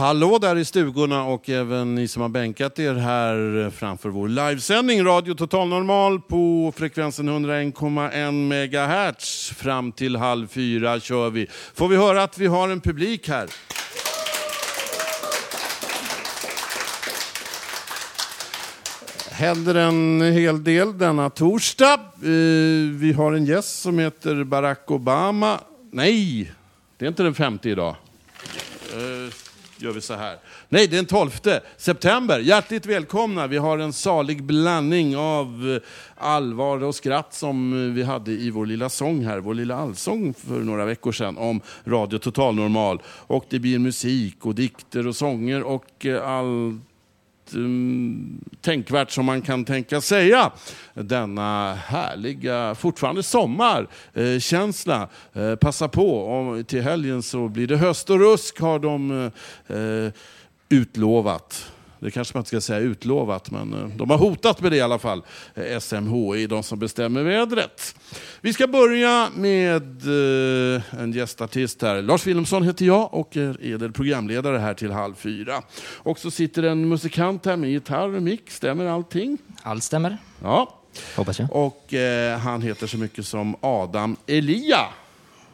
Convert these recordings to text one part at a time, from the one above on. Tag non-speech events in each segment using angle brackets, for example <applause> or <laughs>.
Hallå där i stugorna och även ni som har bänkat er här framför vår livesändning. Radio Total Normal på frekvensen 101,1 MHz. Fram till halv fyra kör vi. Får vi höra att vi har en publik här? händer en hel del denna torsdag. Eh, vi har en gäst som heter Barack Obama. Nej, det är inte den femte idag. Eh, Gör vi så här. Nej, det är den 12 september. Hjärtligt välkomna. Vi har en salig blandning av eh, allvar och skratt som eh, vi hade i vår lilla sång här, vår lilla allsång för några veckor sedan om Radio Total Normal. Och det blir musik och dikter och sånger och eh, allt mm, tänkvärt som man kan tänka säga. Denna härliga, fortfarande sommarkänsla. Eh, passa på, om, till helgen så blir det höst och rusk har de eh, eh utlovat. Det kanske man inte ska säga utlovat, men eh, de har hotat med det i alla fall. Eh, SMHI, de som bestämmer vädret. Vi ska börja med eh, en gästartist här. Lars Wilhelmsson heter jag och är edel programledare här till halv fyra. Och så sitter en musikant här med gitarr och mick. Stämmer allting? Allt stämmer, Ja. hoppas jag. Och eh, han heter så mycket som Adam Elia.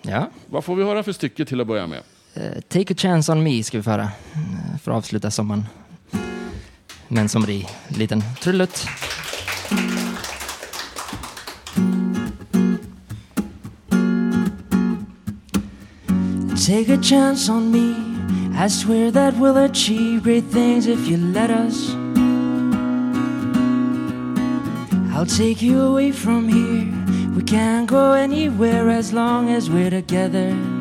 Ja. Vad får vi höra för stycke till att börja med? Take a chance on me ska vi föra för att avsluta sommaren. Med en somrig liten trullutt. Take a chance on me. I swear that we'll achieve great things if you let us. I'll take you away from here. We can't go anywhere as long as we're together.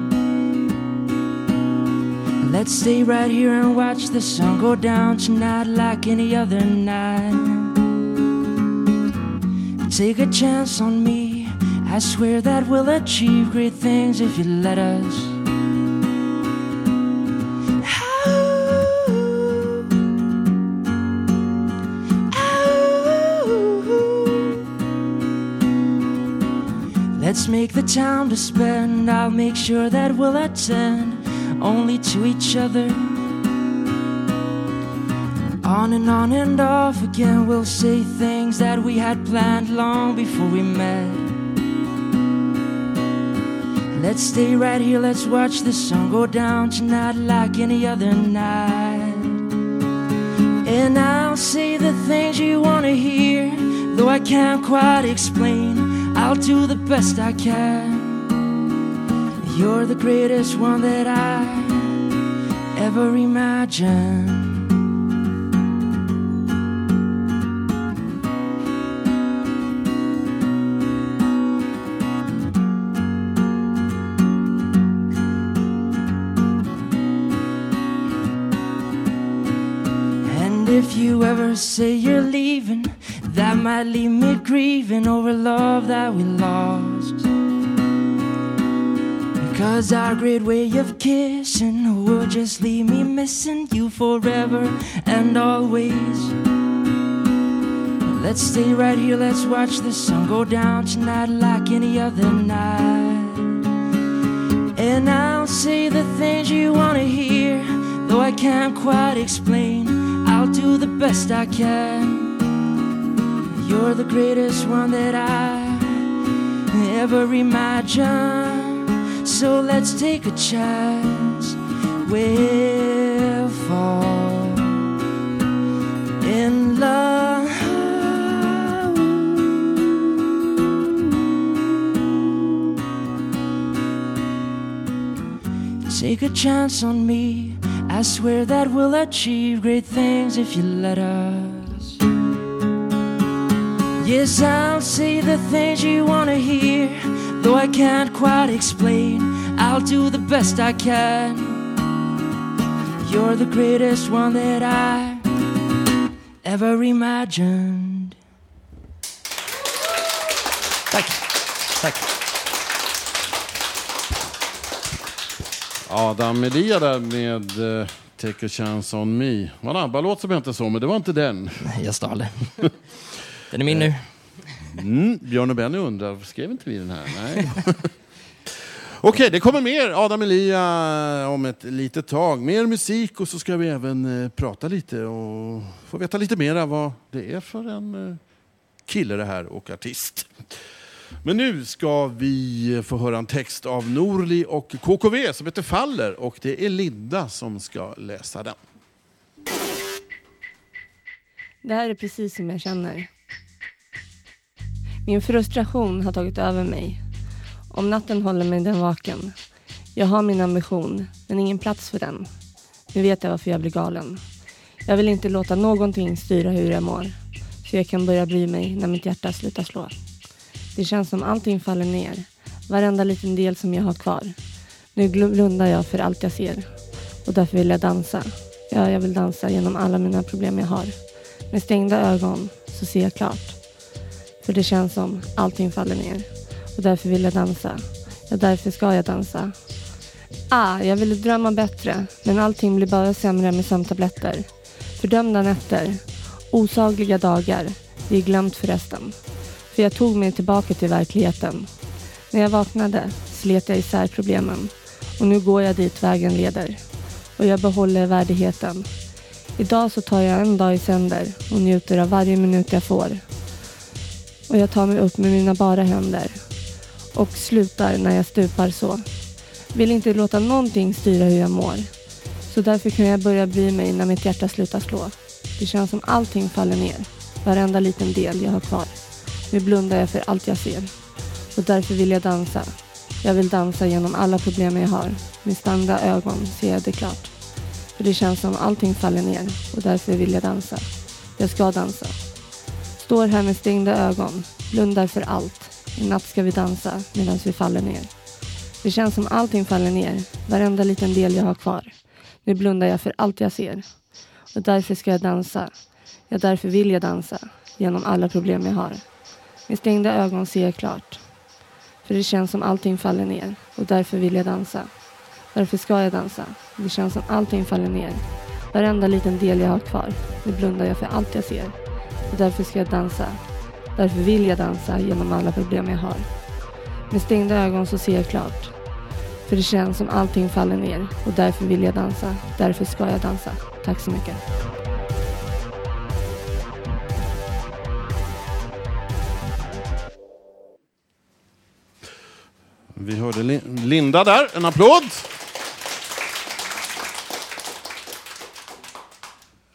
Let's stay right here and watch the sun go down tonight like any other night. Take a chance on me. I swear that we'll achieve great things if you let us. Let's make the time to spend. I'll make sure that we'll attend only to each other. On and on and off again, we'll say things that we had planned long before we met. Let's stay right here, let's watch the sun go down tonight like any other night. And I'll say the things you wanna hear, though I can't quite explain. I'll do the best I can. You're the greatest one that I ever imagined. And if you ever say you're leaving, that might leave me grieving over love that we lost. Because our great way of kissing will just leave me missing you forever and always. Let's stay right here, let's watch the sun go down tonight like any other night. And I'll say the things you wanna hear, though I can't quite explain. I'll do the best I can. You're the greatest one that I ever imagined. So let's take a chance. We'll fall in love. Take a chance on me. I swear that we'll achieve great things if you let us. Yes, I'll say the things you want to hear, though I can't quite explain. I'll do the best I can. You're the greatest one that I ever imagined. Tack. Tack. Adam Media där med eh, Take a chance on me. Det var en ABBA-låt som hette så, men det var inte den. Jag stal den. <laughs> Den är min nu. Mm, Björn och Benny undrar, skrev inte vi den här? Nej. <laughs> Okej, det kommer mer Adam Elia om ett litet tag. Mer musik och så ska vi även eh, prata lite och få veta lite mer vad det är för en eh, kille det här och artist. Men nu ska vi få höra en text av Norli och KKV som heter Faller och det är Linda som ska läsa den. Det här är precis som jag känner. Min frustration har tagit över mig. Om natten håller mig den vaken. Jag har min ambition, men ingen plats för den. Nu vet jag varför jag blir galen. Jag vill inte låta någonting styra hur jag mår. Så jag kan börja bry mig när mitt hjärta slutar slå. Det känns som allting faller ner. Varenda liten del som jag har kvar. Nu blundar jag för allt jag ser. Och därför vill jag dansa. Ja, jag vill dansa genom alla mina problem jag har. Med stängda ögon så ser jag klart. För det känns som allting faller ner. Och därför vill jag dansa. Ja, därför ska jag dansa. Ah, jag ville drömma bättre. Men allting blir bara sämre med sömntabletter. Fördömda nätter. Osagliga dagar. Det är glömt förresten. För jag tog mig tillbaka till verkligheten. När jag vaknade slet jag isär problemen. Och nu går jag dit vägen leder. Och jag behåller värdigheten. Idag så tar jag en dag i sänder och njuter av varje minut jag får. Och jag tar mig upp med mina bara händer. Och slutar när jag stupar så. Vill inte låta någonting styra hur jag mår. Så därför kan jag börja bry mig när mitt hjärta slutar slå. Det känns som allting faller ner. Varenda liten del jag har kvar. Nu blundar jag för allt jag ser. Och därför vill jag dansa. Jag vill dansa genom alla problem jag har. Med stängda ögon ser jag det klart. För det känns som allting faller ner och därför vill jag dansa. Jag ska dansa. Står här med stängda ögon, blundar för allt. I natt ska vi dansa medan vi faller ner. Det känns som allting faller ner, varenda liten del jag har kvar. Nu blundar jag för allt jag ser. Och därför ska jag dansa. Ja, därför vill jag dansa. Genom alla problem jag har. Med stängda ögon ser jag klart. För det känns som allting faller ner och därför vill jag dansa. Därför ska jag dansa. Det känns som allting faller ner. Varenda liten del jag har kvar. Nu blundar jag för allt jag ser. Och därför ska jag dansa. Därför vill jag dansa genom alla problem jag har. Med stängda ögon så ser jag klart. För det känns som allting faller ner och därför vill jag dansa. Därför ska jag dansa. Tack så mycket. Vi hörde Linda där, en applåd.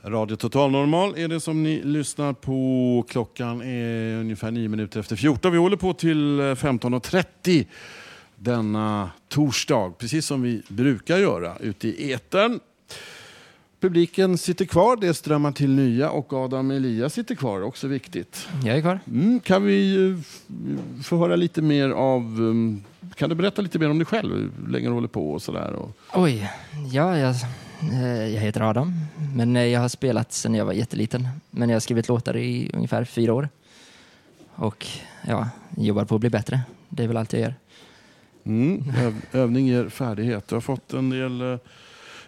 Radio Total Normal är det som ni lyssnar på. Klockan är ungefär nio minuter efter 14. Vi håller på till eh, 15.30 denna torsdag, precis som vi brukar göra ute i etern. Publiken sitter kvar, det strömmar till nya och Adam Elias sitter kvar, också viktigt. Jag är kvar. Mm, kan vi eh, få höra lite mer av... um, Kan du berätta lite mer om dig själv, hur länge du håller på och sådär? Och... Oj, ja, jag, eh, jag heter Adam, men eh, jag har spelat sedan jag var jätteliten. Men jag har skrivit låtar i ungefär fyra år. Och ja, jobbar på att bli bättre. Det är väl allt jag gör. Mm, öv, övning ger färdighet. Du har fått en del... eh,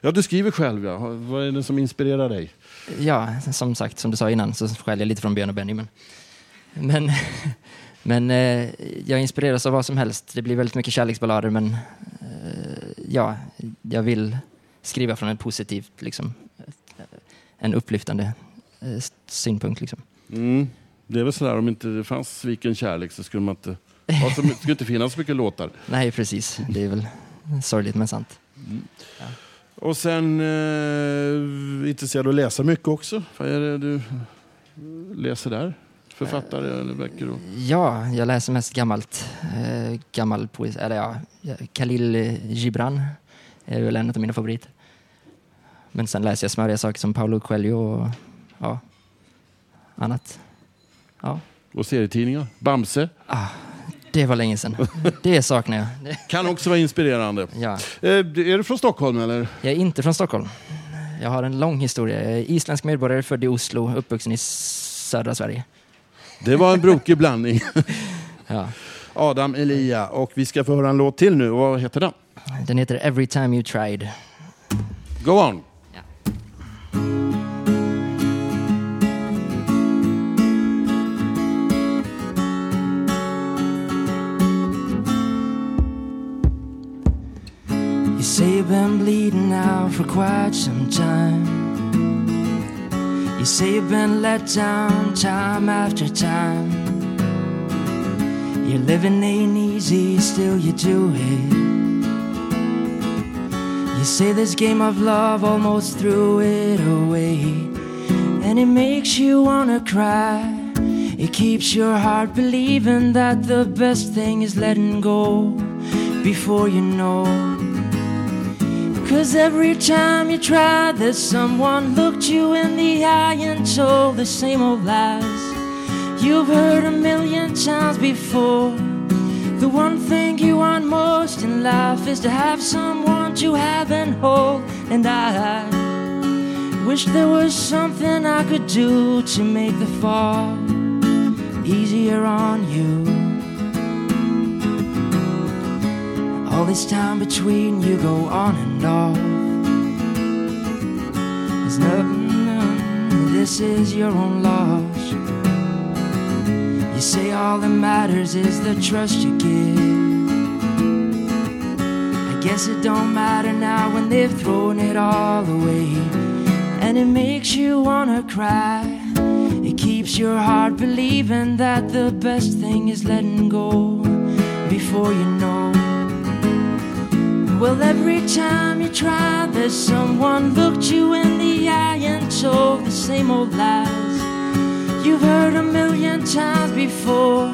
Ja, du skriver själv, ja. Vad är det som inspirerar dig? Ja, som sagt, som du sa innan så skäller jag lite från Björn och Benny. Men, men, <laughs> men eh, jag inspireras av vad som helst. Det blir väldigt mycket kärleksballader, men eh, ja, jag vill skriva från en positivt, liksom, en upplyftande eh, synpunkt. Liksom. Mm. Det är väl sådär, om inte det fanns sviken kärlek så skulle man inte... Ja, så my- skulle inte finnas så mycket låtar. <laughs> Nej, precis. Det är väl sorgligt men sant. Och sen eh, intresserad av att läsa mycket också. Vad är det du läser där? Författare eller böcker? Och... Ja, jag läser mest gammalt. Eh, gammal poesi. Eller ja, Khalil Gibran är väl en av mina favoriter. Men sen läser jag smöriga saker som Paulo Coelho och ja, annat. Ja. Och serietidningar? Bamse? Ah, det var länge sedan. Det saknar jag. <laughs> Kan också vara inspirerande. Ja. Eh, är du från Stockholm eller? Jag är inte från Stockholm. Jag har en lång historia. Jag är isländsk medborgare, född i Oslo, uppvuxen i södra Sverige. Det var en brokig blandning. <laughs> Ja. Adam Elia. Och vi ska få höra en låt till nu. Vad heter den? Den heter Every time you tried. Go on. You say you've been bleeding now for quite some time. You say you've been let down time after time. Your living ain't easy, still you do it. You say this game of love almost threw it away. And it makes you wanna cry. It keeps your heart believing that the best thing is letting go before you know. Cause every time you try, there's someone looked you in the eye and told the same old lies you've heard a million times before. The one thing you want most in life is to have someone to have and hold. And I wish there was something I could do to make the fall easier on you. All this time between you go on and off. There's nothing, this is your own loss. You say all that matters is the trust you give. Guess it don't matter now when they've thrown it all away. And it makes you wanna cry. It keeps your heart believing that the best thing is letting go before you know. Well, every time you try, there's someone looked you in the eye and told the same old lies you've heard a million times before.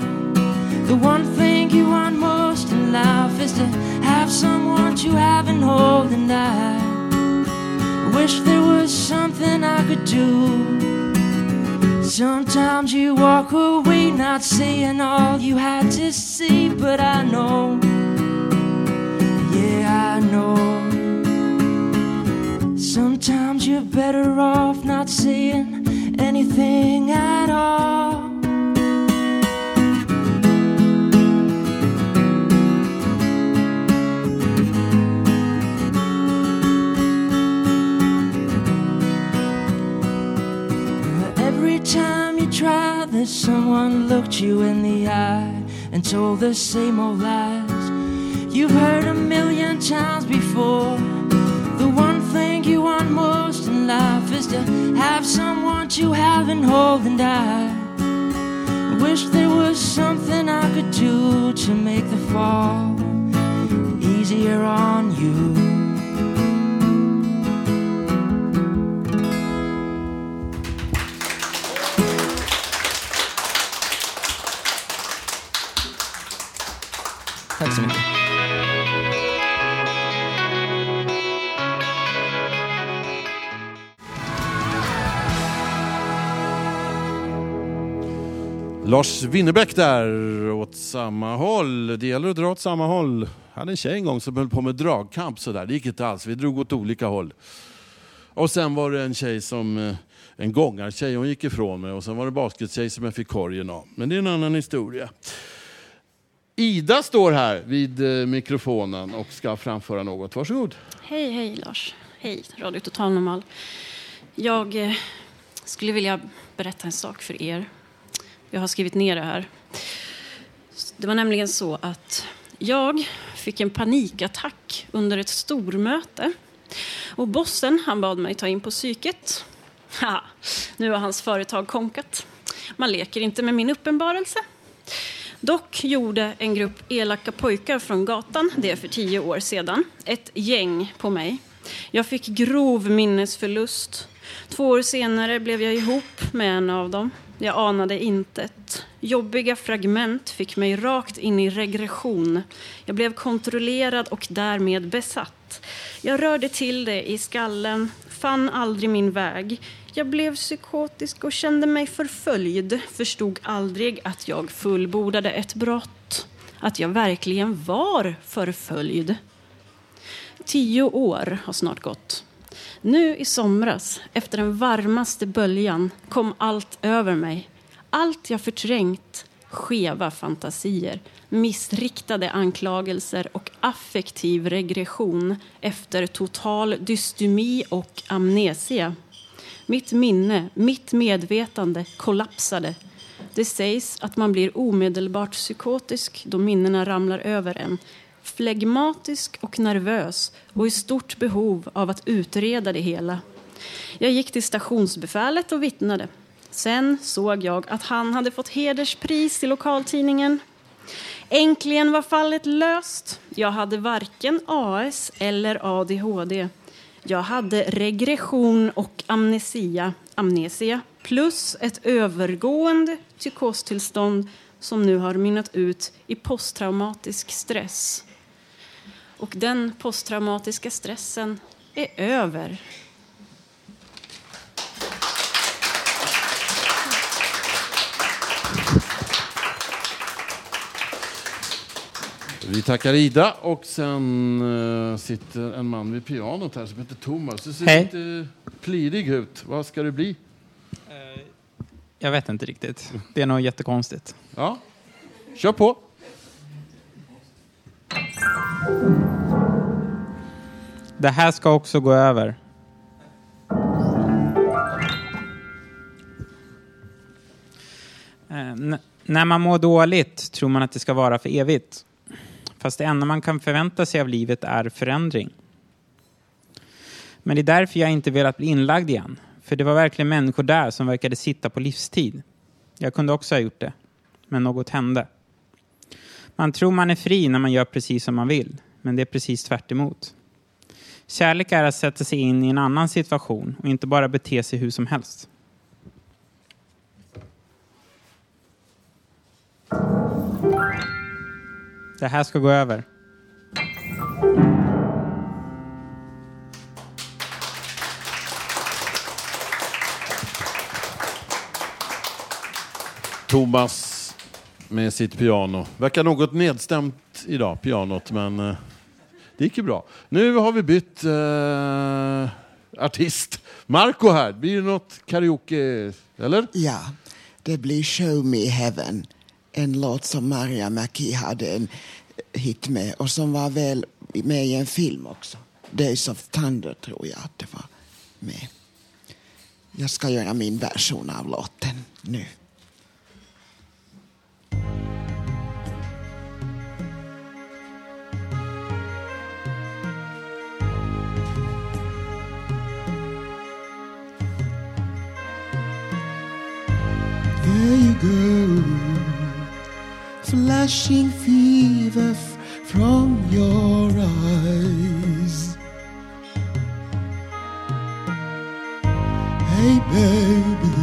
The one thing you want most in life is to have someone to have and hold, and I wish there was something I could do. Sometimes you walk away not seeing all you had to see, but I know yeah, I know. Sometimes you're better off not saying anything at all. Someone looked you in the eye and told the same old lies you've heard a million times before. The one thing you want most in life is to have someone to have and hold, and die. I wish there was something I could do to make the fall easier on you. Lars Winnerbäck där, åt samma håll. Det gäller att dra åt samma håll. Jag hade en tjej en gång som höll på med dragkamp sådär. Det gick inte alls, vi drog åt olika håll. Och sen var det en tjej som, eh, en gångartjej, hon gick ifrån mig. Och sen var det baskettjej som jag fick korgen av. Men det är en annan historia. Ida står här vid eh, mikrofonen och ska framföra något. Varsågod. Hej, hej Lars. Hej, Radio Total Normal. Jag eh, skulle vilja berätta en sak för er. Jag har skrivit ner det här. Det var nämligen så att jag fick en panikattack under ett stormöte. Och bossen han bad mig ta in på psyket. Ha, nu har hans företag konkat. Man leker inte med min uppenbarelse. Dock gjorde en grupp elaka pojkar från gatan, det för tio år sedan, ett gäng på mig. Jag fick grov minnesförlust. Två år senare blev jag ihop med en av dem. Jag anade intet. Jobbiga fragment fick mig rakt in i regression. Jag blev kontrollerad och därmed besatt. Jag rörde till det i skallen, fann aldrig min väg. Jag blev psykotisk och kände mig förföljd. Förstod aldrig att jag fullbordade ett brott. Att jag verkligen var förföljd. Tio år har snart gått. Nu i somras, efter den varmaste böljan, kom allt över mig. Allt jag förträngt, skeva fantasier, missriktade anklagelser och affektiv regression efter total dystemi och amnesia. Mitt minne, mitt medvetande kollapsade. Det sägs att man blir omedelbart psykotisk då minnena ramlar över en flegmatisk och nervös och i stort behov av att utreda det hela. Jag gick till stationsbefälet och vittnade. Sen såg jag att han hade fått hederspris i lokaltidningen. Äntligen var fallet löst. Jag hade varken AS eller ADHD. Jag hade regression och amnesia, amnesia plus ett övergående psykostillstånd som nu har mynnat ut i posttraumatisk stress. Och den posttraumatiska stressen är över. Vi tackar Ida och sen uh, sitter en man vid pianot här som heter Thomas. Du ser Hej. lite plirig ut. Vad ska du bli? Jag vet inte riktigt. Det är nog jättekonstigt. Ja, kör på. Det här ska också gå över. Eh, n- när man mår dåligt tror man att det ska vara för evigt. Fast det enda man kan förvänta sig av livet är förändring. Men det är därför jag inte velat bli inlagd igen. För det var verkligen människor där som verkade sitta på livstid. Jag kunde också ha gjort det. Men något hände. Man tror man är fri när man gör precis som man vill. Men det är precis tvärt emot. Kärlek är att sätta sig in i en annan situation och inte bara bete sig hur som helst. Det här ska gå över. Thomas med sitt piano. Verkar något nedstämt idag, pianot, men eh, det gick ju bra. Nu har vi bytt eh, artist. Marco här, blir det något karaoke, eller? Ja, det blir Show Me Heaven. En låt som Maria McKee hade en hit med och som var väl med i en film också. Days of Thunder tror jag att det var med. Jag ska göra min version av låten nu. There you go, flashing fever from your eyes. Hey, baby,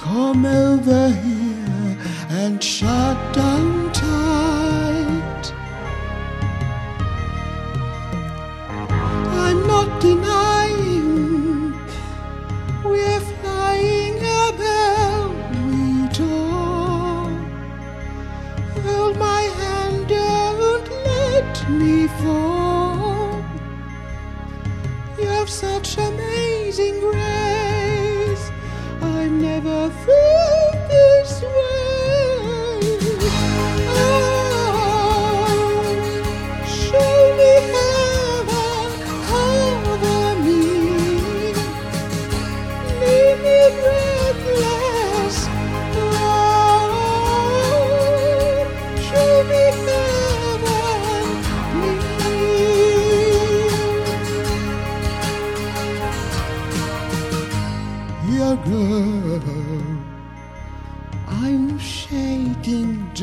come over here and shut down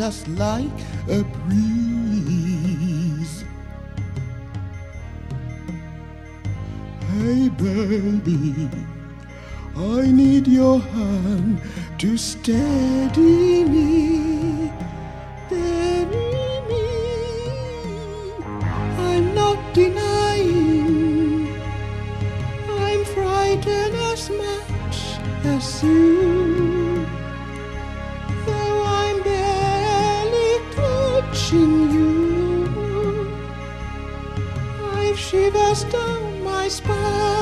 just like a breeze. Hey baby, I need your hand to steady touching you. I've shivers down my spine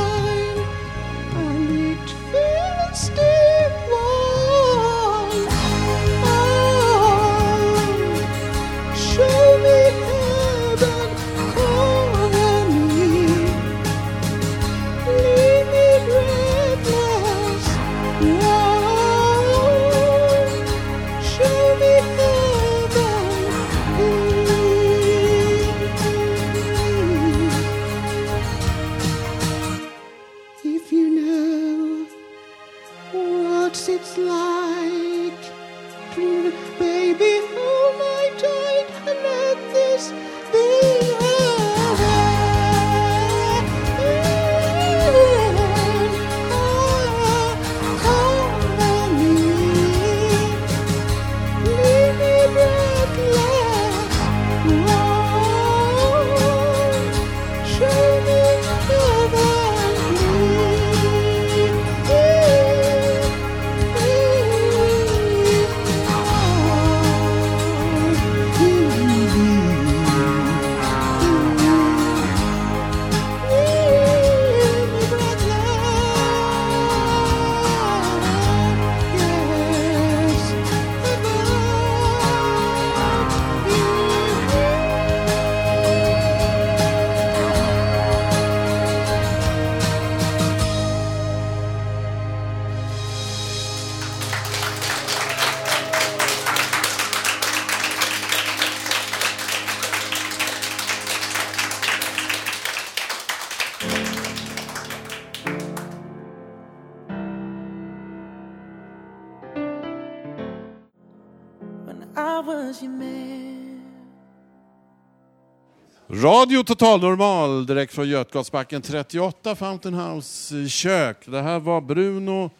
Radio Total Normal direkt från Götgatsbacken 38, Fountain House eh, kök. Det här var Bruno,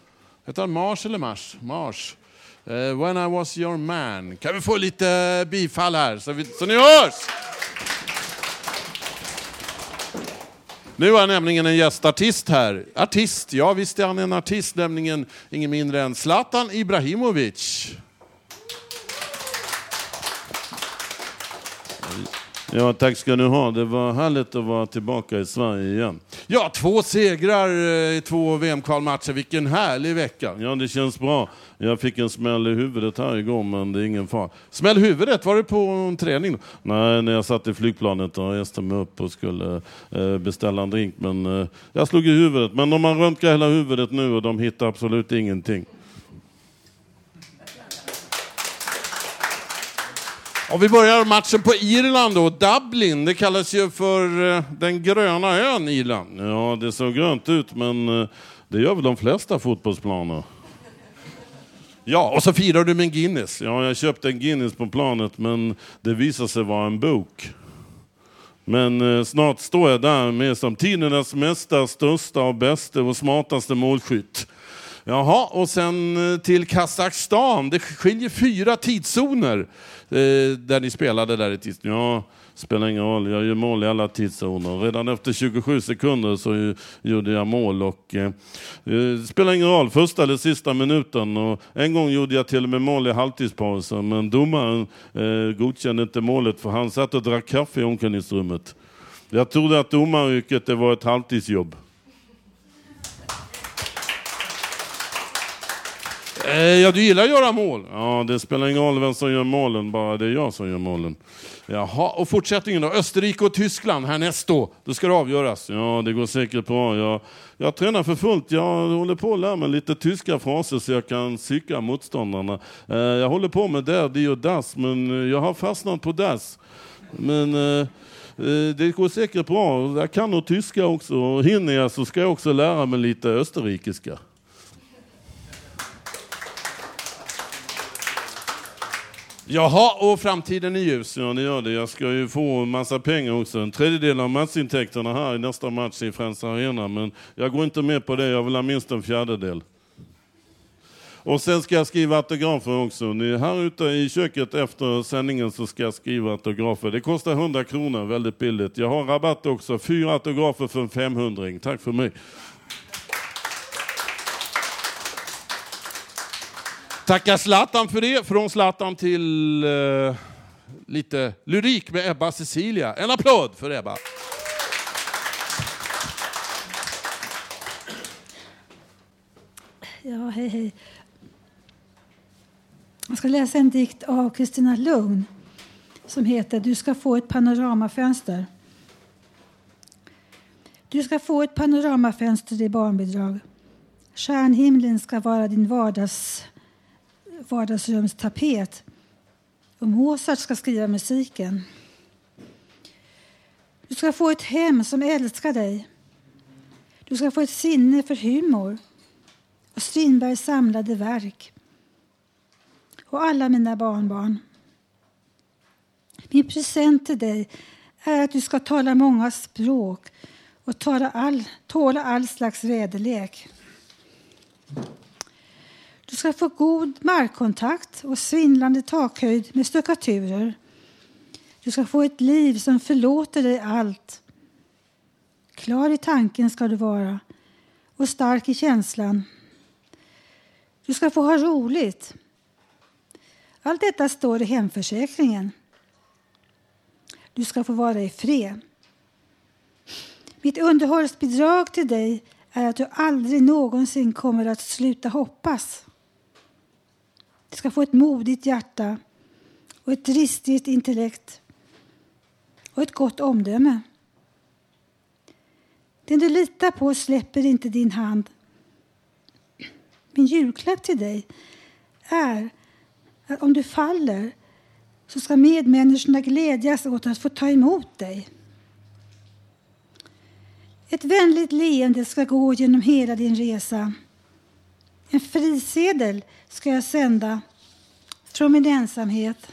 heter han Mars eller Mars? Mars. Uh, when I was your man. Kan vi få lite bifall här så, vi, så ni hörs? Nu är nämligen en gästartist här. Artist, ja visst är han en artist, nämligen ingen mindre än Zlatan Ibrahimovic. Ja, tack ska ni ha. Det var härligt att vara tillbaka i Sverige igen. Ja, två segrar eh, i två VM-kvalmatcher. Vilken härlig vecka. Ja, det känns bra. Jag fick en smäll i huvudet här igår, men det är ingen fara. Smäll huvudet, var det på en träning? Nej, när jag satt i flygplanet och reste mig upp och skulle eh, beställa en drink. Men eh, jag slog i huvudet. Men de har röntgat hela huvudet nu och de hittar absolut ingenting. Och vi börjar matchen på Irland då, Dublin. Det kallas ju för eh, den gröna ön Irland. Ja, det såg grönt ut, men eh, det gör väl de flesta fotbollsplaner. Ja, och så firar du med en Guinness. Ja, jag köpte en Guinness på planet, men det visade sig vara en bok. Men eh, snart står jag där med som tidernas mesta, största och bästa och smartaste målskytt. Jaha, och sen eh, till Kazakstan. Det skiljer fyra tidszoner eh, där ni spelade där i tids. Ja, spelar ingen roll. Jag gör mål i alla tidszoner. Redan efter 27 sekunder så gjorde jag mål och eh, eh, spelar ingen roll, första eller sista minuten. Och en gång gjorde jag till och med mål i halvtidspausen, men domaren eh, godkände inte målet för han satt och drack kaffe i omklädningsrummet. Jag trodde att domaryrket det var ett halvtidsjobb. Ja, du gillar att göra mål. Ja, det spelar ingen roll vem som gör målen, bara det är jag som gör målen. Jaha, och fortsättningen då? Österrike och Tyskland härnäst då. Då ska det avgöras. Ja, det går säkert bra. Jag, jag tränar för fullt. Jag håller på att lära mig lite tyska fraser så jag kan psyka motståndarna. Eh, jag håller på med där, di och das, men eh, jag har fastnat på das. Men eh, eh, det går säkert bra. Jag kan nog tyska också. Och hinner jag så ska jag också lära mig lite österrikiska. Jaha, och framtiden är ljus. Ja, det gör det. Jag ska ju få en massa pengar också. En tredjedel av matchintäkterna här i nästa match i Friends Arena. Men jag går inte med på det. Jag vill ha minst en fjärdedel. Och sen ska jag skriva autografer också. Ni här ute i köket efter sändningen så ska jag skriva autografer. Det kostar 100 kronor, väldigt billigt. Jag har rabatt också. Fyra autografer för en 500 Tack för mig. Tackar Zlatan för det. Från Zlatan till eh, lite lyrik med Ebba Cecilia. En applåd för Ebba. Ja, hej hej. Jag ska läsa en dikt av Kristina Lugn som heter Du ska få ett panoramafönster. Du ska få ett panoramafönster i barnbidrag. Stjärnhimlen ska vara din vardags, vardagsrumstapet. Och Mozart ska skriva musiken. Du ska få ett hem som älskar dig. Du ska få ett sinne för humor och Strindbergs samlade verk och alla mina barnbarn. Min present till dig är att du ska tala många språk och tåla all, tåla all slags väderlek. Du ska få god markkontakt och svindlande takhöjd med stuckaturer. Du ska få ett liv som förlåter dig allt. Klar i tanken ska du vara och stark i känslan. Du ska få ha roligt. Allt detta står i hemförsäkringen. Du ska få vara i fred. Mitt underhållsbidrag till dig är att du aldrig någonsin kommer att sluta hoppas. Du ska få ett modigt hjärta och ett dristigt intellekt och ett gott omdöme. Den du litar på släpper inte din hand. Min julklapp till dig är att om du faller så ska medmänniskorna glädjas åt att få ta emot dig. Ett vänligt leende ska gå genom hela din resa. En frisedel ska jag sända från min ensamhet.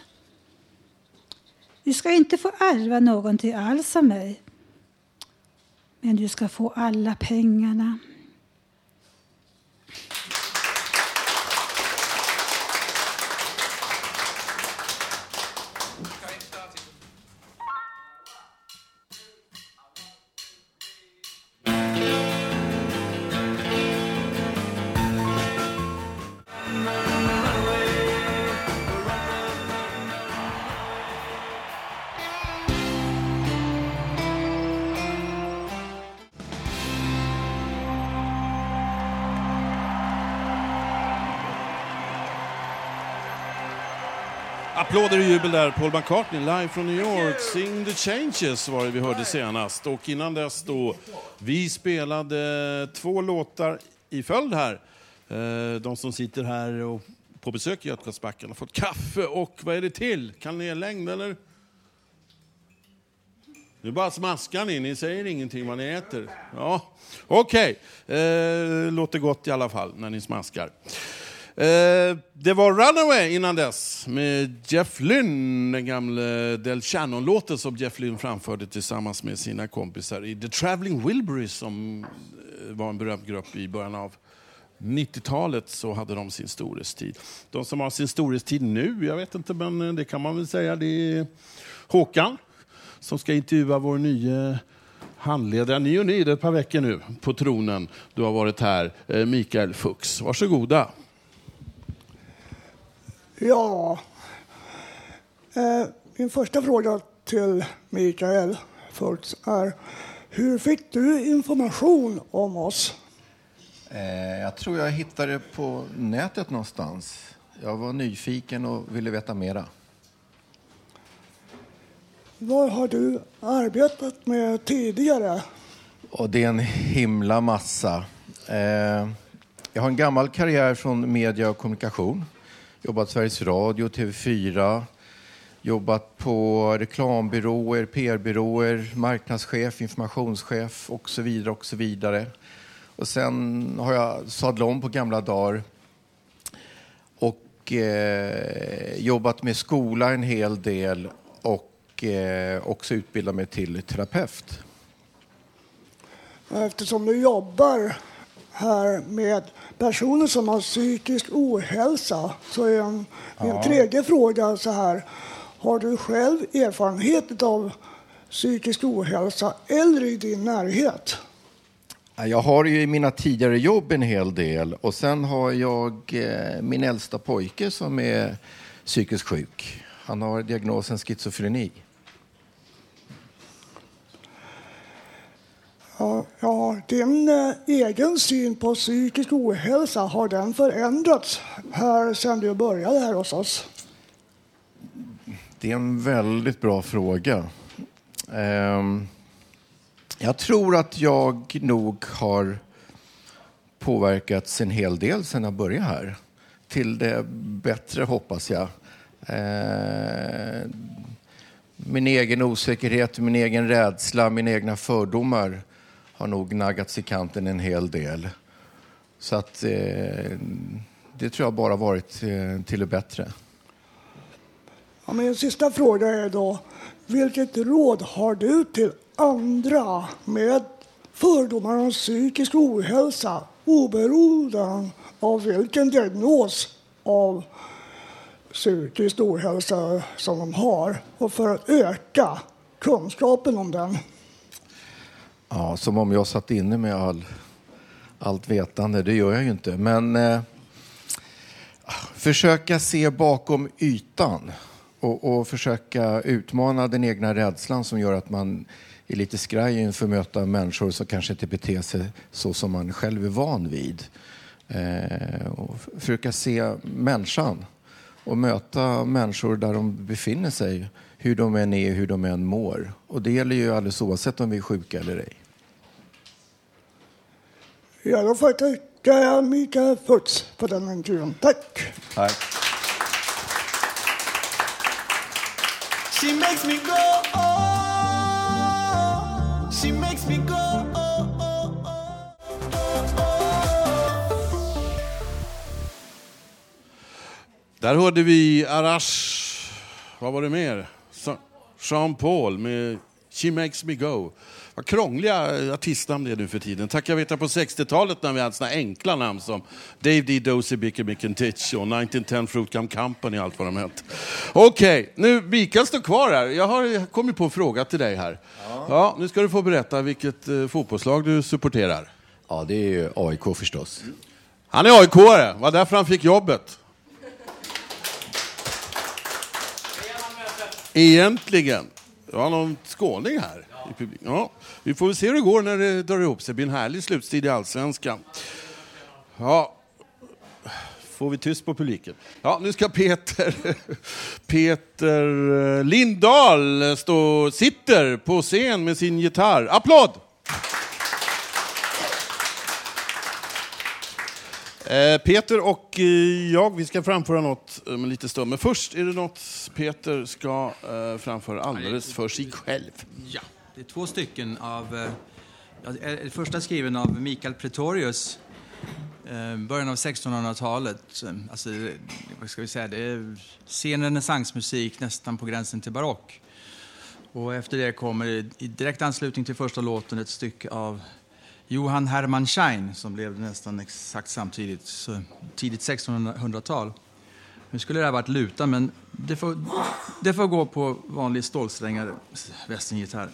Du ska inte få ärva någonting alls av mig. Men du ska få alla pengarna. Applåder och jubel där. Paul McCartney live från New York. Sing the changes var det vi hörde senast. Och innan dess då, vi spelade två låtar i följd här. Eh, de som sitter här och på besök i Götgatsbacken har fått kaffe och vad är det till? Kanellängd eller? Nu bara smaskar ni, ni säger ingenting vad ni äter. Ja, Okej, okay. låter gott i alla fall när ni smaskar. Eh, det var Runaway innan dess med Jeff Lynne, den gamle Del Shannon-låten som Jeff Lynne framförde tillsammans med sina kompisar i The Traveling Wilburys som eh, var en berömd grupp i början av 90-talet så hade de sin storhetstid. De som har sin storhetstid nu, jag vet inte, men eh, det kan man väl säga, det är Håkan som ska intervjua vår nya handledare, Ni och ni, det är ett par veckor nu, på tronen. Du har varit här, eh, Mikael Fuchs. Varsågoda. Ja, eh, min första fråga till Mikael Fultz är hur fick du information om oss? Eh, jag tror jag hittade det på nätet någonstans. Jag var nyfiken och ville veta mera. Vad har du arbetat med tidigare? Och det är en himla massa. Eh, jag har en gammal karriär från media och kommunikation jobbat Sveriges Radio, TV4, jobbat på reklambyråer, PR-byråer, marknadschef, informationschef och så vidare. Och så vidare. Och sen har jag sadlat om på gamla dagar och eh, jobbat med skola en hel del och eh, också utbildat mig till terapeut. Eftersom du jobbar här med personer som har psykisk ohälsa så är en, min Ja. tredje fråga så här. Har du själv erfarenhet av psykisk ohälsa eller i din närhet? Jag har ju i mina tidigare jobb en hel del och sen har jag eh, min äldsta pojke som är psykiskt sjuk. Han har diagnosen schizofreni. Ja, ja, din eh, egen syn på psykisk ohälsa, har den förändrats här sedan du började här hos oss? Det är en väldigt bra fråga. Ehm, jag tror att jag nog har påverkats en hel del sedan jag började här. Till det bättre, hoppas jag. Ehm, min egen osäkerhet, min egen rädsla, mina egna fördomar har nog naggats i kanten en hel del. Så att eh, det tror jag bara varit eh, till det bättre. Ja, min sista fråga är då, vilket råd har du till andra med fördomar om psykisk ohälsa oberoende av vilken diagnos av psykisk ohälsa som de har och för att öka kunskapen om den? Ja, som om jag satt inne med all, allt vetande. Det gör jag ju inte. Men eh, försöka se bakom ytan och, och försöka utmana den egna rädslan som gör att man är lite skraj inför att möta människor som kanske inte beter sig så som man själv är van vid. Eh, och försöka se människan och möta människor där de befinner sig, hur de än är, hur de än mår. Och det gäller ju alldeles oavsett om vi är sjuka eller ej. Ja, då får jag tacka Mikael Futz för den intervjun. Tack! Tack. She makes me go, oh, she makes me go, oh, oh, Där hörde vi Arash, vad var det mer? Jean Paul med She makes me go. Vad krångliga artistnamn det är nu för tiden. Tack jag vet att på 60-talet när vi hade såna enkla namn som Dave D. Dozy, Bicker Mickentich och 1910 Fruit Gum Company och allt vad de hette. Okej, nu Mikael står kvar här. Jag har kommit på en fråga till dig här. Ja. nu ska du få berätta vilket eh, fotbollslag du supporterar. Ja, det är ju AIK förstås. Han är AIK-are, var därför han fick jobbet. Egentligen. Det var någon skåning här i publiken. Ja, vi får väl se hur det går när det drar ihop sig. Det blir en härlig slutstid i Allsvenskan. Ja, får vi tyst på publiken. Ja, nu ska Peter, <laughs> Peter eh, Lindahl stå, sitter på scen med sin gitarr. Applåd! Eh, Peter och eh, jag, vi ska framföra något om lite stund. Men först är det något Peter ska framföra alldeles för sig själv. Ja, det är två stycken av... eh, ja, första är skriven av Mikael Pretorius, eh, början av 1600-talet. Alltså, det- vad ska vi säga, det är sen renässansmusik, nästan på gränsen till barock. Och efter det kommer i direkt anslutning till första låten ett stycke av Johann Hermann Schein som blev nästan exakt samtidigt, så tidigt 1600-tal. Nu skulle det ha varit luta, men det får, det får gå på vanlig stålsträngad västerngitarr.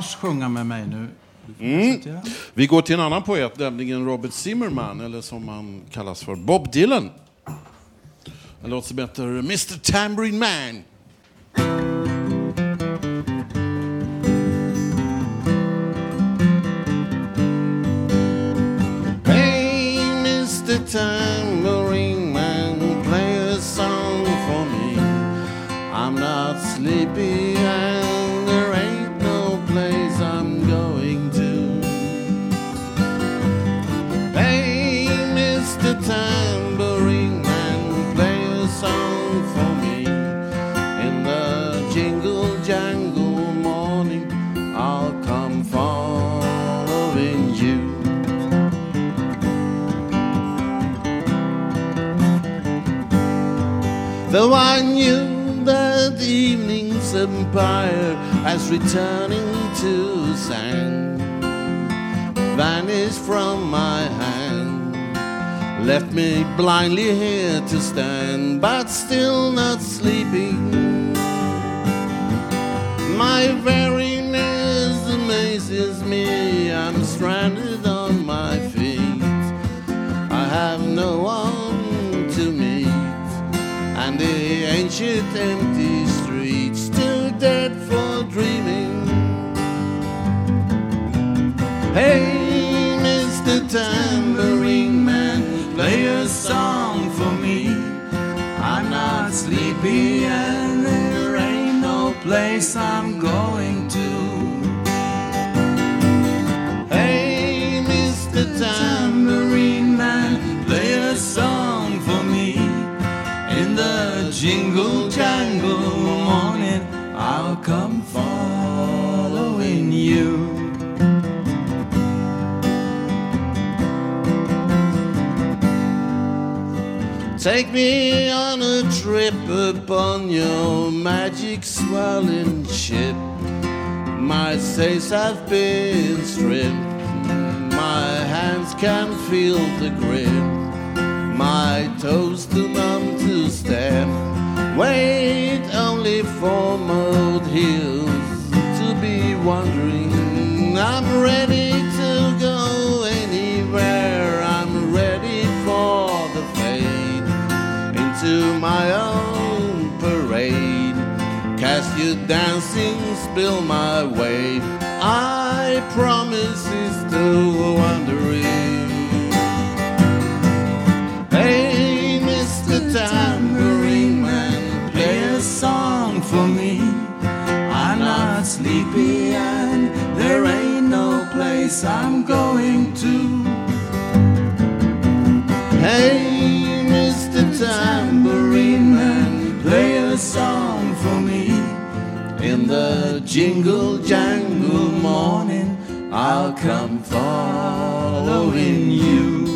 Lars sjunga med mig nu. Mm. Vi går till en annan poet, nämligen Robert Zimmerman, eller som han kallas för, Bob Dylan. En låt som heter Mr Tambourine Man. Hey, Mr. Tambourine Man, play a song for me. I'm not sleepy Though I knew that evening's empire as returning to sand vanished from my hand, left me blindly here to stand, but still not sleeping. My weariness the empty streets too dead for dreaming. Hey, Mr. Tambourine Man, play a song for me. I'm not sleepy and there ain't no place I'm going to. Hey, Mr. Tambourine Man, play a song for me. In the jingle Take me on a trip upon your magic swirling ship. My sails have been stripped. My hands can feel the grip. My toes too numb to step. Wait only for mold heels to be wandering. I'm ready my own parade. Cast your dancing spill my way. I promise it's still wandering. Hey, Mr. Tambourine Man, play a song for me. I'm not sleepy and there ain't no place I'm going to. Hey, jingle jangle morning, I'll come following you.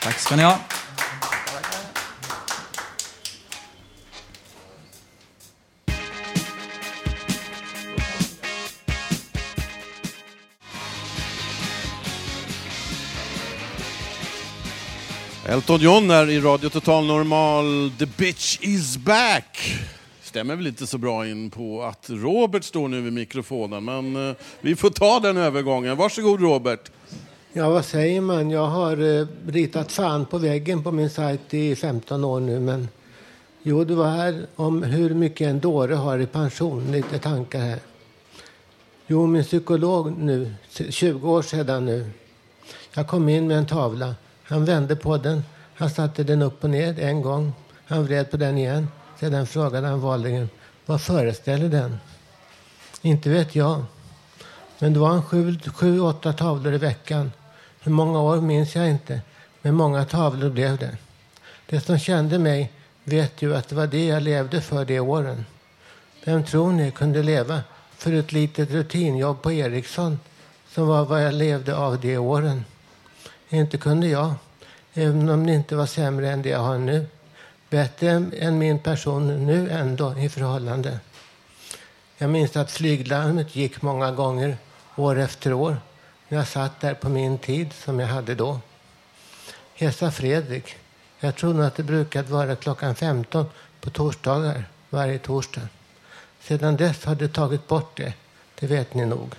Tack ska ni ha. Elton John är i Radio Total Normal. The bitch is back. Stämmer väl inte så bra in på att Robert står nu vid mikrofonen, men eh, vi får ta den övergången. Varsågod Robert. Ja, vad säger man? Jag har eh, ritat fan på väggen på min sajt i 15 år nu, men jo, du var här om hur mycket en dåre har i pension. Lite tankar här. Jo, min psykolog nu, 20 år sedan nu. Jag kom in med en tavla. Han vände på den. Han satte den upp och ner en gång. Han vred på den igen. Sedan frågade han vanligen, vad föreställer den? Inte vet jag. Men det var en sju, sju, åtta tavlor i veckan. Hur många år minns jag inte, men många tavlor blev det. De som kände mig vet ju att det var det jag levde för de åren. Vem tror ni kunde leva för ett litet rutinjobb på Ericsson som var vad jag levde av de åren? Inte kunde jag, även om det inte var sämre än det jag har nu. Bättre än, min person nu ändå i förhållande. Jag minns att flyglarmet gick många gånger, år efter år. när jag satt där på min tid som jag hade då. Hesa Fredrik. Jag tror nog att det brukade vara klockan 15 på torsdagar varje torsdag. Sedan dess har det tagit bort det. Det vet ni nog.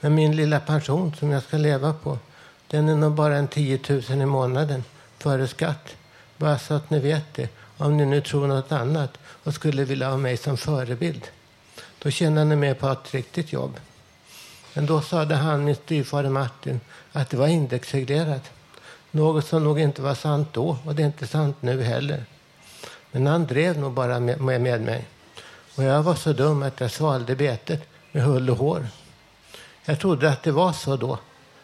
Men min lilla pension som jag ska leva på, den är nog bara en 10 000 i månaden före skatt. Bara så att ni vet det. Om ni nu tror något annat och skulle vilja ha mig som förebild. Då tjänar ni mer på att ha ett riktigt jobb. Men då sade han, min styvfader Martin, att det var indexreglerat. Något som nog inte var sant då och det är inte sant nu heller. Men han drev nog bara med, med mig. Och jag var så dum att jag svalde betet med hull och hår. Jag trodde att det var så då.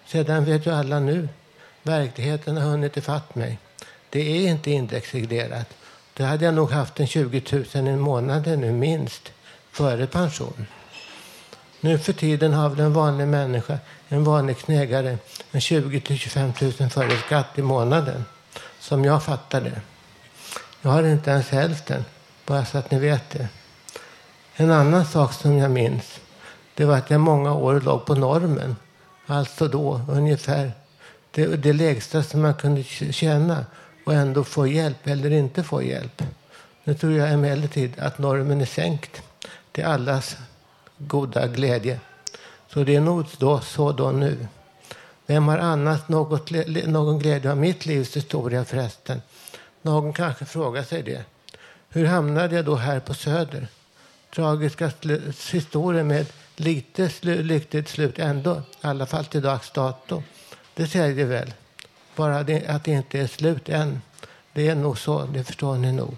Sedan vet ju alla nu. Verkligheten har hunnit ifatt mig. Det är inte indexreglerat. Då hade jag nog haft en 20 000 i månaden nu minst, före pension. Nu för tiden har väl en vanlig människa, en vanlig knegare, en 20 000-25 000 före skatt i månaden. Som jag fattar det. Jag har inte ens hälften, bara så att ni vet det. En annan sak som jag minns, det var att jag många år låg på normen. Alltså då ungefär det, det lägsta som man kunde tjäna och ändå få hjälp eller inte få hjälp. Nu tror jag emellertid att normen är sänkt till allas goda glädje. Så det är nog då, så då nu. Vem har annars något, någon glädje av mitt livs historia förresten? Någon kanske frågar sig det. Hur hamnade jag då här på Söder? Tragiska historier med lite slu, lyckligt slut ändå, i alla fall till dags dato. Det säger väl. Bara det, att det inte är slut än. Det är nog så, det förstår ni nog.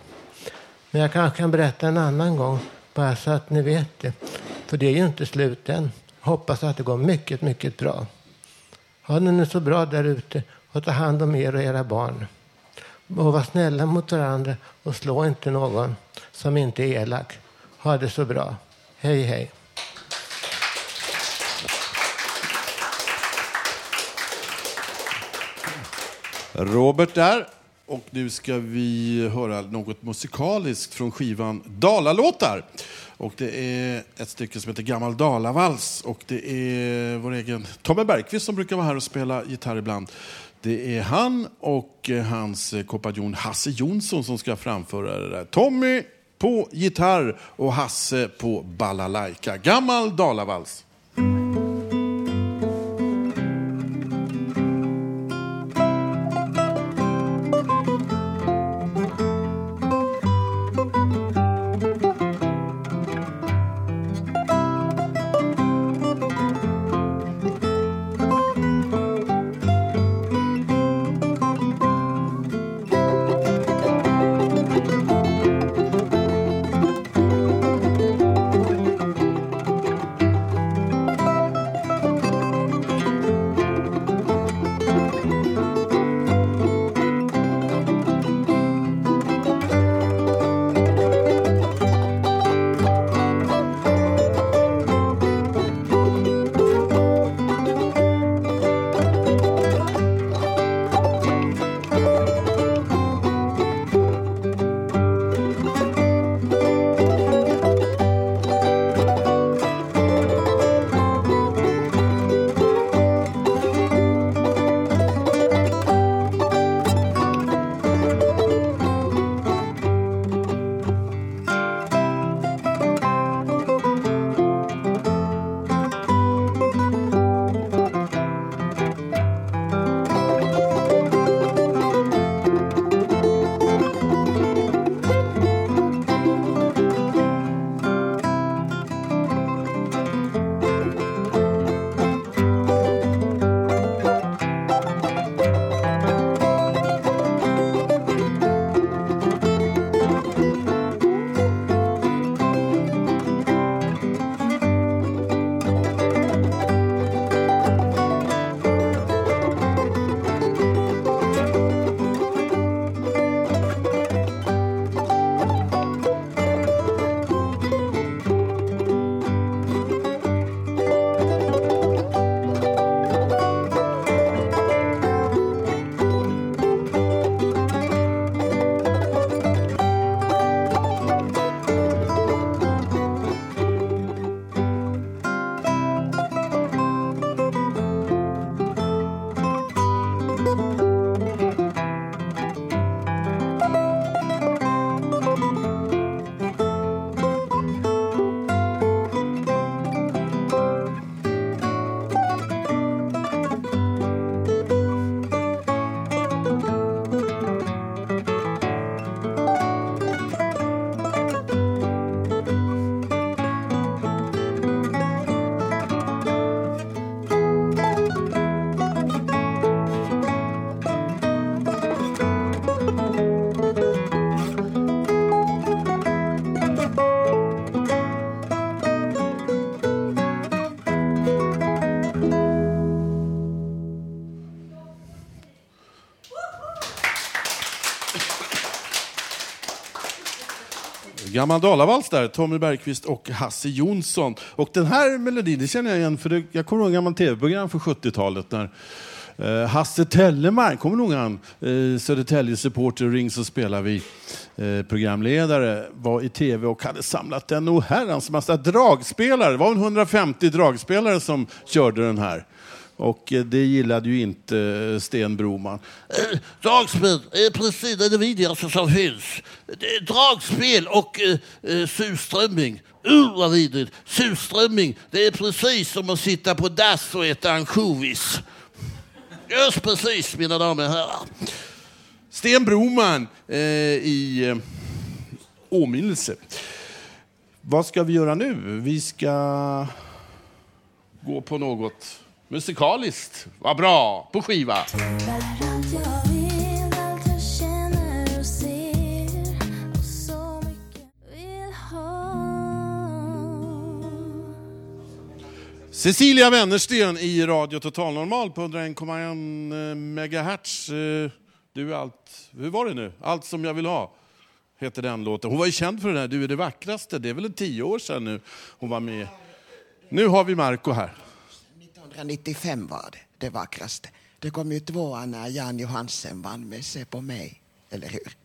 Men jag kanske kan berätta en annan gång, bara så att ni vet det. För det är ju inte slut än. Hoppas att det går mycket, mycket bra. Ha det nu så bra där ute och ta hand om er och era barn. Och var snälla mot varandra och slå inte någon som inte är elak. Ha det så bra. Hej, hej. Robert där. Och nu ska vi höra något musikaliskt från skivan Dalalåtar. Och det är ett stycke som heter Gammal Dalavals. Och det är vår egen Tommy Bergqvist som brukar vara här och spela gitarr ibland. Det är han och hans kompanjon Hasse Jonsson som ska framföra det där. Tommy på gitarr och Hasse på balalaika. Gammal Dalavals. Gammal Dalavals där, Tommy Bergqvist och Hasse Jonsson. Och den här melodin, det känner jag igen, för det, jag kommer ihåg en gammal tv-program från 70-talet när eh, Hasse Tellemark, kommer nog han, eh, Södertälje supporter och Ring så spelar vi eh, programledare, var i tv och hade samlat en oherrans massa dragspelare. Det var en 150 dragspelare som körde den här. Och eh, det gillade ju inte eh, Sten Broman. Eh, Dragspel är precis det vidrigaste som finns. Dragspel och eh, surströmming. Uh, vad vidrigt. Surströmming, det är precis som att sitta på dass och äta ansjovis. Just precis, mina damer och herrar. Sten Broman eh, i eh, åminnelse. Vad ska vi göra nu? Vi ska gå på något musikaliskt. Vad bra! På skiva. Cecilia Wennersten i Radio Total Normal på 101,1 megahertz. Eh, Du är allt, hur var det nu? Allt som jag vill ha, heter den låten. Hon var ju känd för den här Du är det vackraste. Det är väl en tio år sedan nu hon var med. Nu har vi Marco här. 1995 var det, det vackraste. Det kom ju tvåa när Jan Johansen vann med Se på mig, eller hur?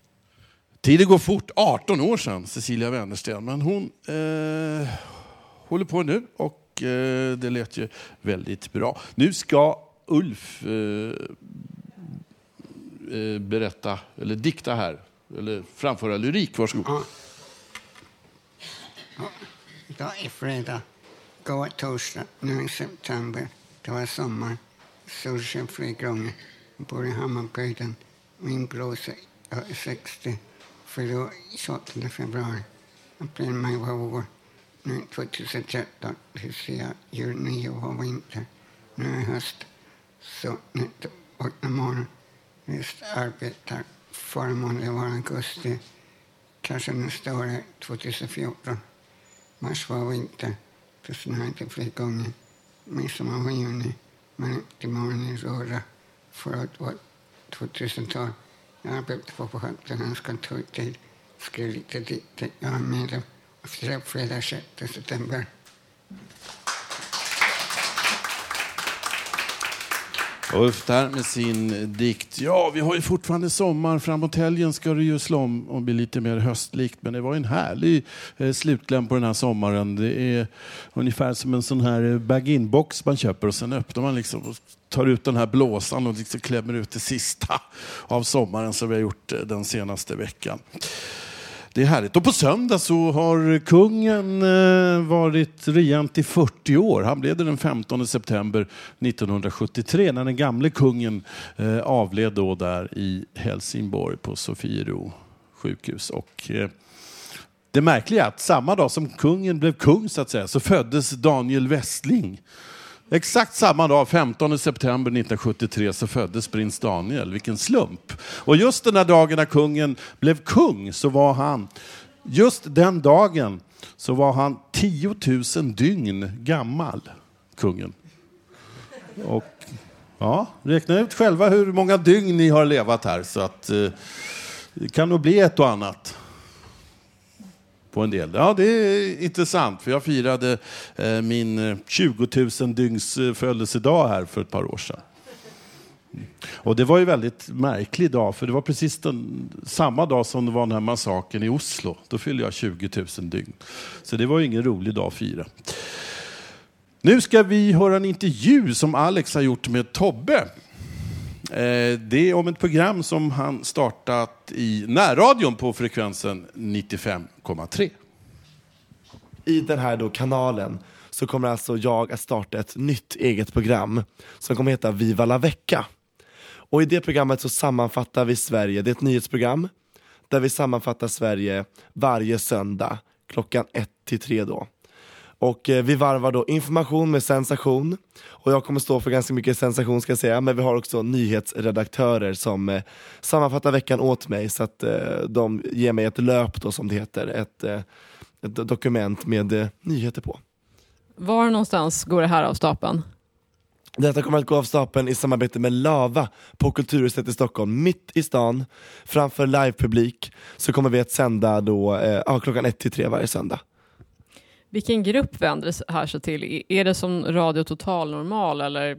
Tiden går fort, 18 år sedan, Cecilia Wennersten. Men hon eh, håller på nu och eh, det lät ju väldigt bra. Nu ska Ulf eh, eh, berätta, eller dikta här, eller framföra lyrik. Varsågod. Idag är fredag. Går torsdag, nu i september. Det var sommar. Solsken flera gånger. Jag bor i Hammarbygden. Min blåsa är 60. Fyller 28 februari. April, maj var vår. Nu 2013. Det ser jag jul, nyår och vinter. Nu är höst. Så nytt, åtta månader. Just arbetar. Förra månaden var augusti. Kanske nästa år är 2014. Mars var vinter. Det snöade gånger. Midsommar var juni. Men till morgonen i Råda. Förut var 2000-tal. Jag arbetade på Författarnas kontorstid. Skrev lite dikter. Jag är medlem av Fredag 6 september. Ulf där med sin dikt. Ja, vi har ju fortfarande sommar. Framåt helgen ska det ju slå om och bli lite mer höstlikt. Men det var en härlig eh, slutkläm på den här sommaren. Det är ungefär som en sån här eh, bag-in-box man köper och sen öppnar man liksom och tar ut den här blåsan och liksom klämmer ut det sista av sommaren som vi har gjort eh, den senaste veckan. Det är härligt. Och på söndag så har kungen eh, varit regent i 40 år. Han blev det den 15 september 1973 när den gamle kungen eh, avled då där i Helsingborg på Sofiero sjukhus. Och, eh, det märkliga är att samma dag som kungen blev kung så att säga så föddes Daniel Westling. Exakt samma dag, 15 september 1973, så föddes prins Daniel. Vilken slump! Och just den här dagen när kungen blev kung så var han, just den dagen, så var han 10 000 dygn gammal, kungen. Och ja, räkna ut själva hur många dygn ni har levat här så att eh, det kan nog bli ett och annat på en del. Ja, det är intressant, för jag firade eh, min eh, 20 000-dygns-födelsedag eh, här för ett par år sedan. Mm. Och det var ju väldigt märklig dag, för det var precis den, samma dag som det var den här massakern i Oslo. Då fyllde jag 20 000 dygn. Så det var ju ingen rolig dag att fira. Nu ska vi höra en intervju som Alex har gjort med Tobbe. Eh, det är om ett program som han startat i närradion på frekvensen 95,3. I den här då kanalen så kommer alltså jag att starta ett nytt eget program som kommer heta Viva la vecka. Och i det programmet så sammanfattar vi Sverige, det är ett nyhetsprogram där vi sammanfattar Sverige varje söndag klockan 1 till 3 då. Och eh, vi varvar då information med sensation. Och jag kommer stå för ganska mycket sensation ska jag säga, men vi har också nyhetsredaktörer som eh, sammanfattar veckan åt mig så att eh, de ger mig ett löp då som det heter, ett, ett dokument med nyheter på. Var någonstans går det här av stapeln? Detta kommer att gå av stapeln i samarbete med Lava på Kulturhuset i Stockholm, mitt i stan, framför livepublik. Så kommer vi att sända då, eh, klockan ett till tre varje söndag. Vilken grupp vänder det här sig till? Är det som Radio Total Normal eller?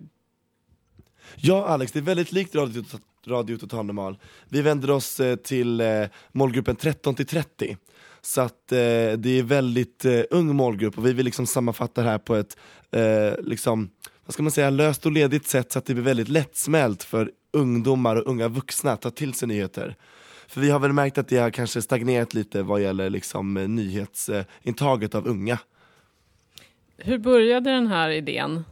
Ja Alex, det är väldigt likt Radio, Radio Total Normal. Vi vänder oss eh, till eh, målgruppen 13 till 30. Så att eh, det är väldigt eh, ung målgrupp och vi vill liksom sammanfatta det här på ett eh, liksom, vad ska man säga, löst och ledigt sätt så att det blir väldigt lättsmält för ungdomar och unga vuxna att ta till sig nyheter. För vi har väl märkt att det har kanske stagnerat lite vad gäller liksom, eh, nyhetsintaget av unga. Hur började den här idén?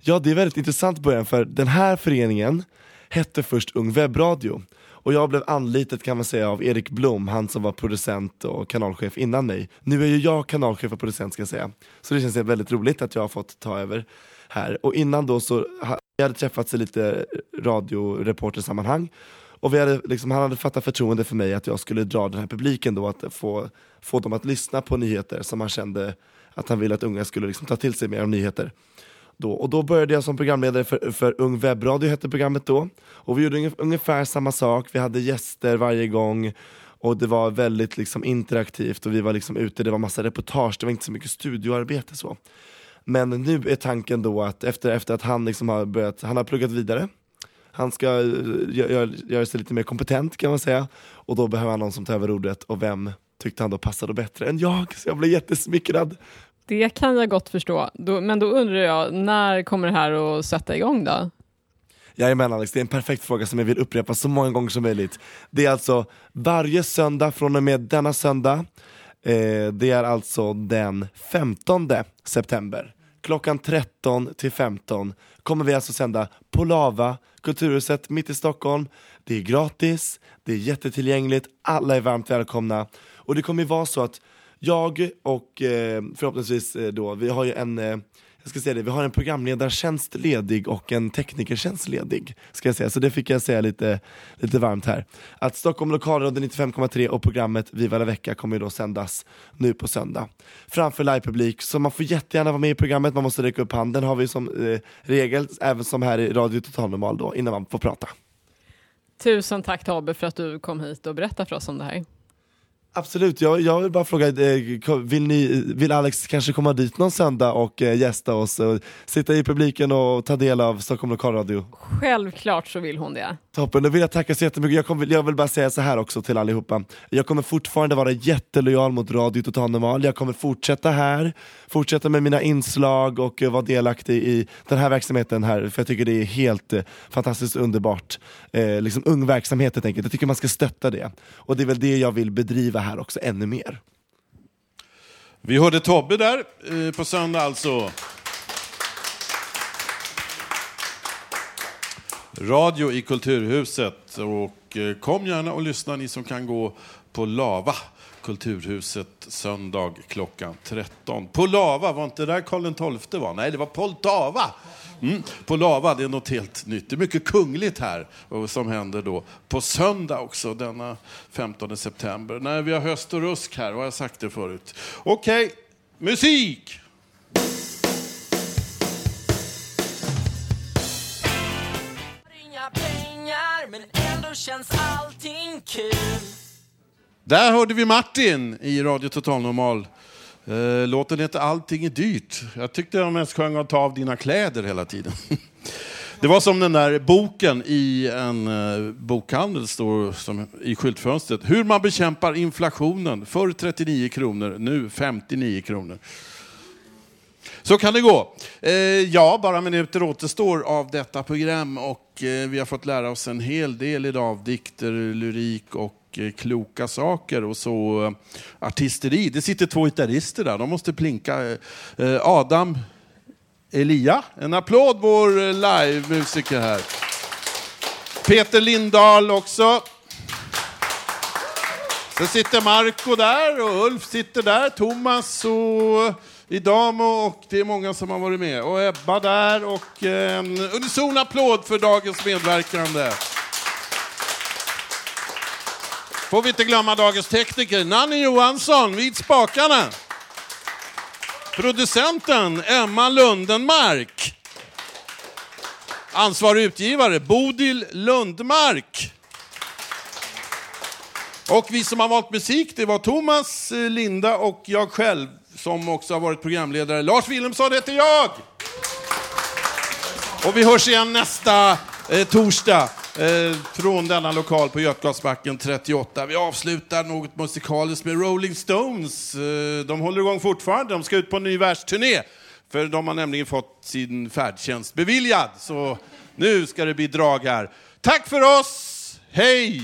Ja, det är väldigt intressant början för den här föreningen hette först Ung Webbradio och jag blev anlitad kan man säga av Erik Blom, han som var producent och kanalchef innan mig. Nu är ju jag kanalchef och producent ska jag säga. Så det känns väldigt roligt att jag har fått ta över här. Och innan då så vi hade träffats i lite radioreportersammanhang och vi hade, liksom, han hade fattat förtroende för mig att jag skulle dra den här publiken då, att få, få dem att lyssna på nyheter som han kände att han ville att unga skulle liksom ta till sig mer av nyheter. Då. Och då började jag som programledare för, för Ung Webbradio hette programmet då. Och vi gjorde ungefär samma sak, vi hade gäster varje gång och det var väldigt liksom interaktivt och vi var liksom ute, det var massa reportage, det var inte så mycket studioarbete så. Men nu är tanken då att efter, efter att han liksom har börjat, han har pluggat vidare, han ska eh, gö- gö- göra sig lite mer kompetent kan man säga, och då behöver han någon som tar över ordet och vem tyckte han då passade bättre än jag? Så jag blev jättesmickrad. Det kan jag gott förstå. Då, men då undrar jag, när kommer det här att sätta igång då? Jajamän Alex, det är en perfekt fråga som jag vill upprepa så många gånger som möjligt. Det är alltså varje söndag från och med denna söndag, eh, det är alltså den 15 september, klockan 13 till 15 kommer vi alltså sända på Lava, Kulturhuset mitt i Stockholm. Det är gratis, det är jättetillgängligt, alla är varmt välkomna. Och det kommer ju vara så att jag och eh, förhoppningsvis eh, då, vi har ju en eh, jag ska säga det, vi har en programledartjänst ledig och en teknikertjänst ledig. Ska jag säga. Så det fick jag säga lite, lite varmt här. Att Stockholm lokalradio 95,3 och programmet Viva la vecka kommer ju då sändas nu på söndag. Framför livepublik, så man får jättegärna vara med i programmet, man måste räcka upp handen har vi som eh, regel, även som här i Radio Total Normal då, innan man får prata. Tusen tack Tobbe för att du kom hit och berättade för oss om det här. Absolut, jag, jag vill bara fråga, eh, vill, ni, vill Alex kanske komma dit någon söndag och eh, gästa oss och sitta i publiken och ta del av Stockholm lokalradio? Självklart så vill hon det. Toppen, då vill jag tacka så jättemycket. Jag, kommer, jag vill bara säga så här också till allihopa. Jag kommer fortfarande vara jättelojal mot Radio Total Normal. Jag kommer fortsätta här, fortsätta med mina inslag och eh, vara delaktig i den här verksamheten här, för jag tycker det är helt eh, fantastiskt underbart. Eh, liksom ung verksamhet helt enkelt. Jag tycker man ska stötta det. Och det är väl det jag vill bedriva här också, ännu mer. Vi hörde Tobbe där eh, på söndag alltså. Radio i Kulturhuset. Och eh, kom gärna och lyssna ni som kan gå på Lava. Kulturhuset söndag klockan 13. På Lava, var inte där Karl XII var? Nej, det var Poltava. Mm. På Lava, det är något helt nytt. Det är mycket kungligt här och som händer då på söndag också, denna 15 september. Nej, vi har höst och rusk här, har jag sagt det förut. Okej, musik! Men ändå känns allting kul Där hörde vi Martin i Radio Total Normal. Eh, Låten heter Allting är dyrt. Jag tyckte de mest sjöng att ta av dina kläder hela tiden. <laughs> Det var som den där boken i en eh, bokhandel står som, i skyltfönstret. Hur man bekämpar inflationen. Förr 39 kronor, nu 59 kronor. Så kan det gå. Eh, ja, bara minuter återstår av detta program och eh, vi har fått lära oss en hel del idag av dikter, lyrik och eh, kloka saker och så eh, artisteri. Det sitter två gitarrister där, de måste plinka. Eh, Adam Elia, en applåd vår livemusiker här. Peter Lindahl också. Sen sitter Marco där och Ulf sitter där, Thomas och Idamo och det är många som har varit med. Och Ebba där och eh, en unison applåd för dagens medverkande. Får vi inte glömma dagens tekniker, Nanny Johansson vid spakarna. Producenten Emma Lundenmark. Ansvarig utgivare Bodil Lundmark. Och vi som har valt musik, det var Thomas, eh, Linda och jag själv som också har varit programledare. Lars Wilhelmsson heter jag! Och vi hörs igen nästa eh, torsdag eh, från denna lokal på Götgatsbacken 38. Vi avslutar något musikaliskt med Rolling Stones. Eh, de håller igång fortfarande, de ska ut på en ny världsturné. För de har nämligen fått sin färdtjänst beviljad. Så nu ska det bli drag här. Tack för oss, hej!